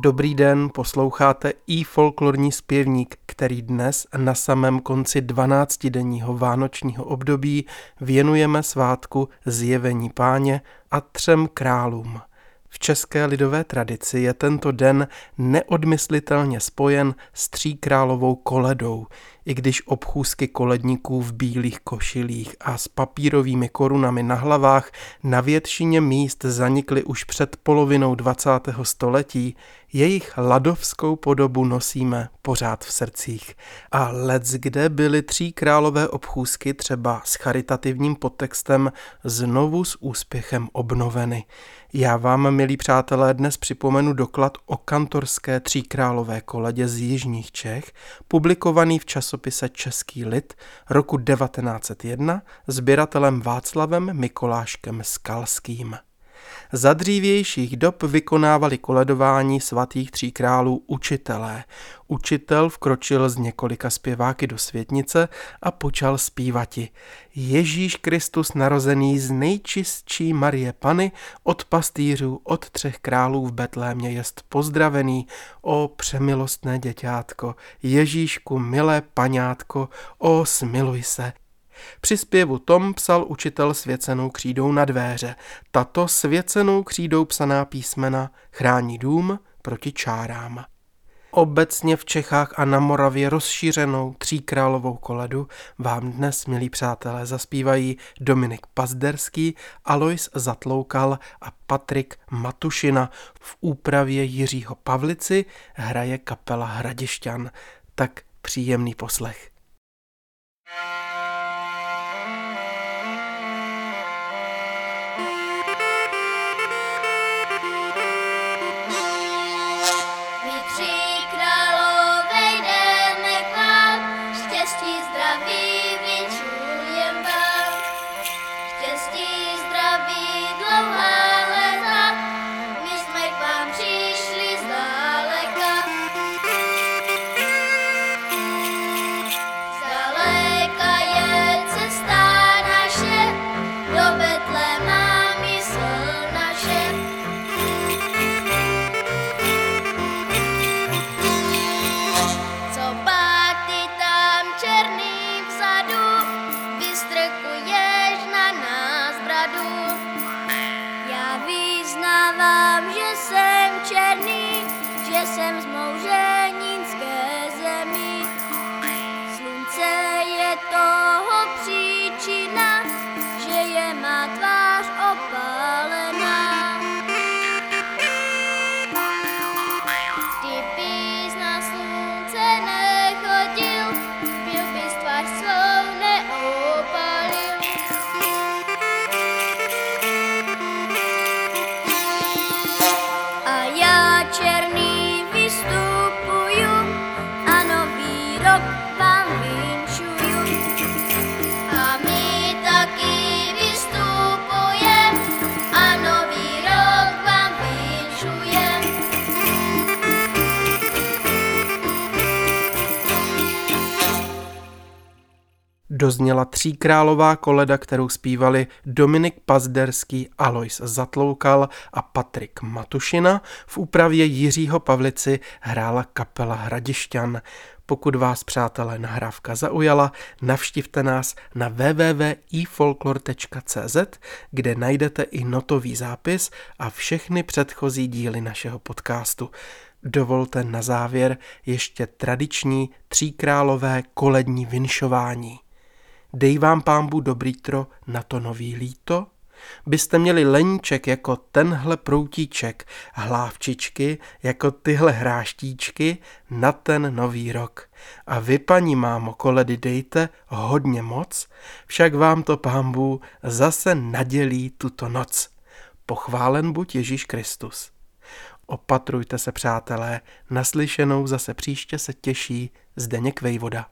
Dobrý den, posloucháte i folklorní zpěvník, který dnes na samém konci 12-denního vánočního období věnujeme svátku Zjevení páně a třem králům. V české lidové tradici je tento den neodmyslitelně spojen s tříkrálovou koledou, i když obchůzky koledníků v bílých košilích a s papírovými korunami na hlavách na většině míst zanikly už před polovinou 20. století, jejich ladovskou podobu nosíme pořád v srdcích. A lec kde byly tří králové obchůzky třeba s charitativním podtextem znovu s úspěchem obnoveny. Já vám, milí přátelé, dnes připomenu doklad o kantorské tříkrálové koledě z Jižních Čech, publikovaný v časopise Český lid roku 1901 sběratelem Václavem Mikoláškem Skalským. Za dřívějších dob vykonávali koledování svatých tří králů učitelé. Učitel vkročil z několika zpěváky do světnice a počal zpívati. Ježíš Kristus narozený z nejčistší Marie Pany, od pastýřů, od třech králů v Betlémě jest pozdravený, o přemilostné děťátko, Ježíšku, milé paňátko, o smiluj se, při zpěvu Tom psal učitel svěcenou křídou na dvéře. Tato svěcenou křídou psaná písmena chrání dům proti čárám. Obecně v Čechách a na Moravě rozšířenou tříkrálovou koledu vám dnes, milí přátelé, zaspívají Dominik Pazderský, Alois Zatloukal a Patrik Matušina. V úpravě Jiřího Pavlici hraje kapela Hradišťan. Tak příjemný poslech. Jestem z małżeni. Dozněla tříkrálová koleda, kterou zpívali Dominik Pazderský, Alois Zatloukal a Patrik Matušina. V úpravě Jiřího Pavlici hrála kapela Hradišťan. Pokud vás, přátelé, nahrávka zaujala, navštivte nás na www.ifolklor.cz, kde najdete i notový zápis a všechny předchozí díly našeho podcastu. Dovolte na závěr ještě tradiční tříkrálové kolední vinšování. Dej vám pámbu dobrý tro na to nový líto? Byste měli leníček jako tenhle proutíček, hlávčičky jako tyhle hráštíčky na ten nový rok. A vy, paní mámo, koledy dejte hodně moc, však vám to pámbu zase nadělí tuto noc. Pochválen buď Ježíš Kristus. Opatrujte se, přátelé, naslyšenou zase příště se těší Zdeněk Vejvoda.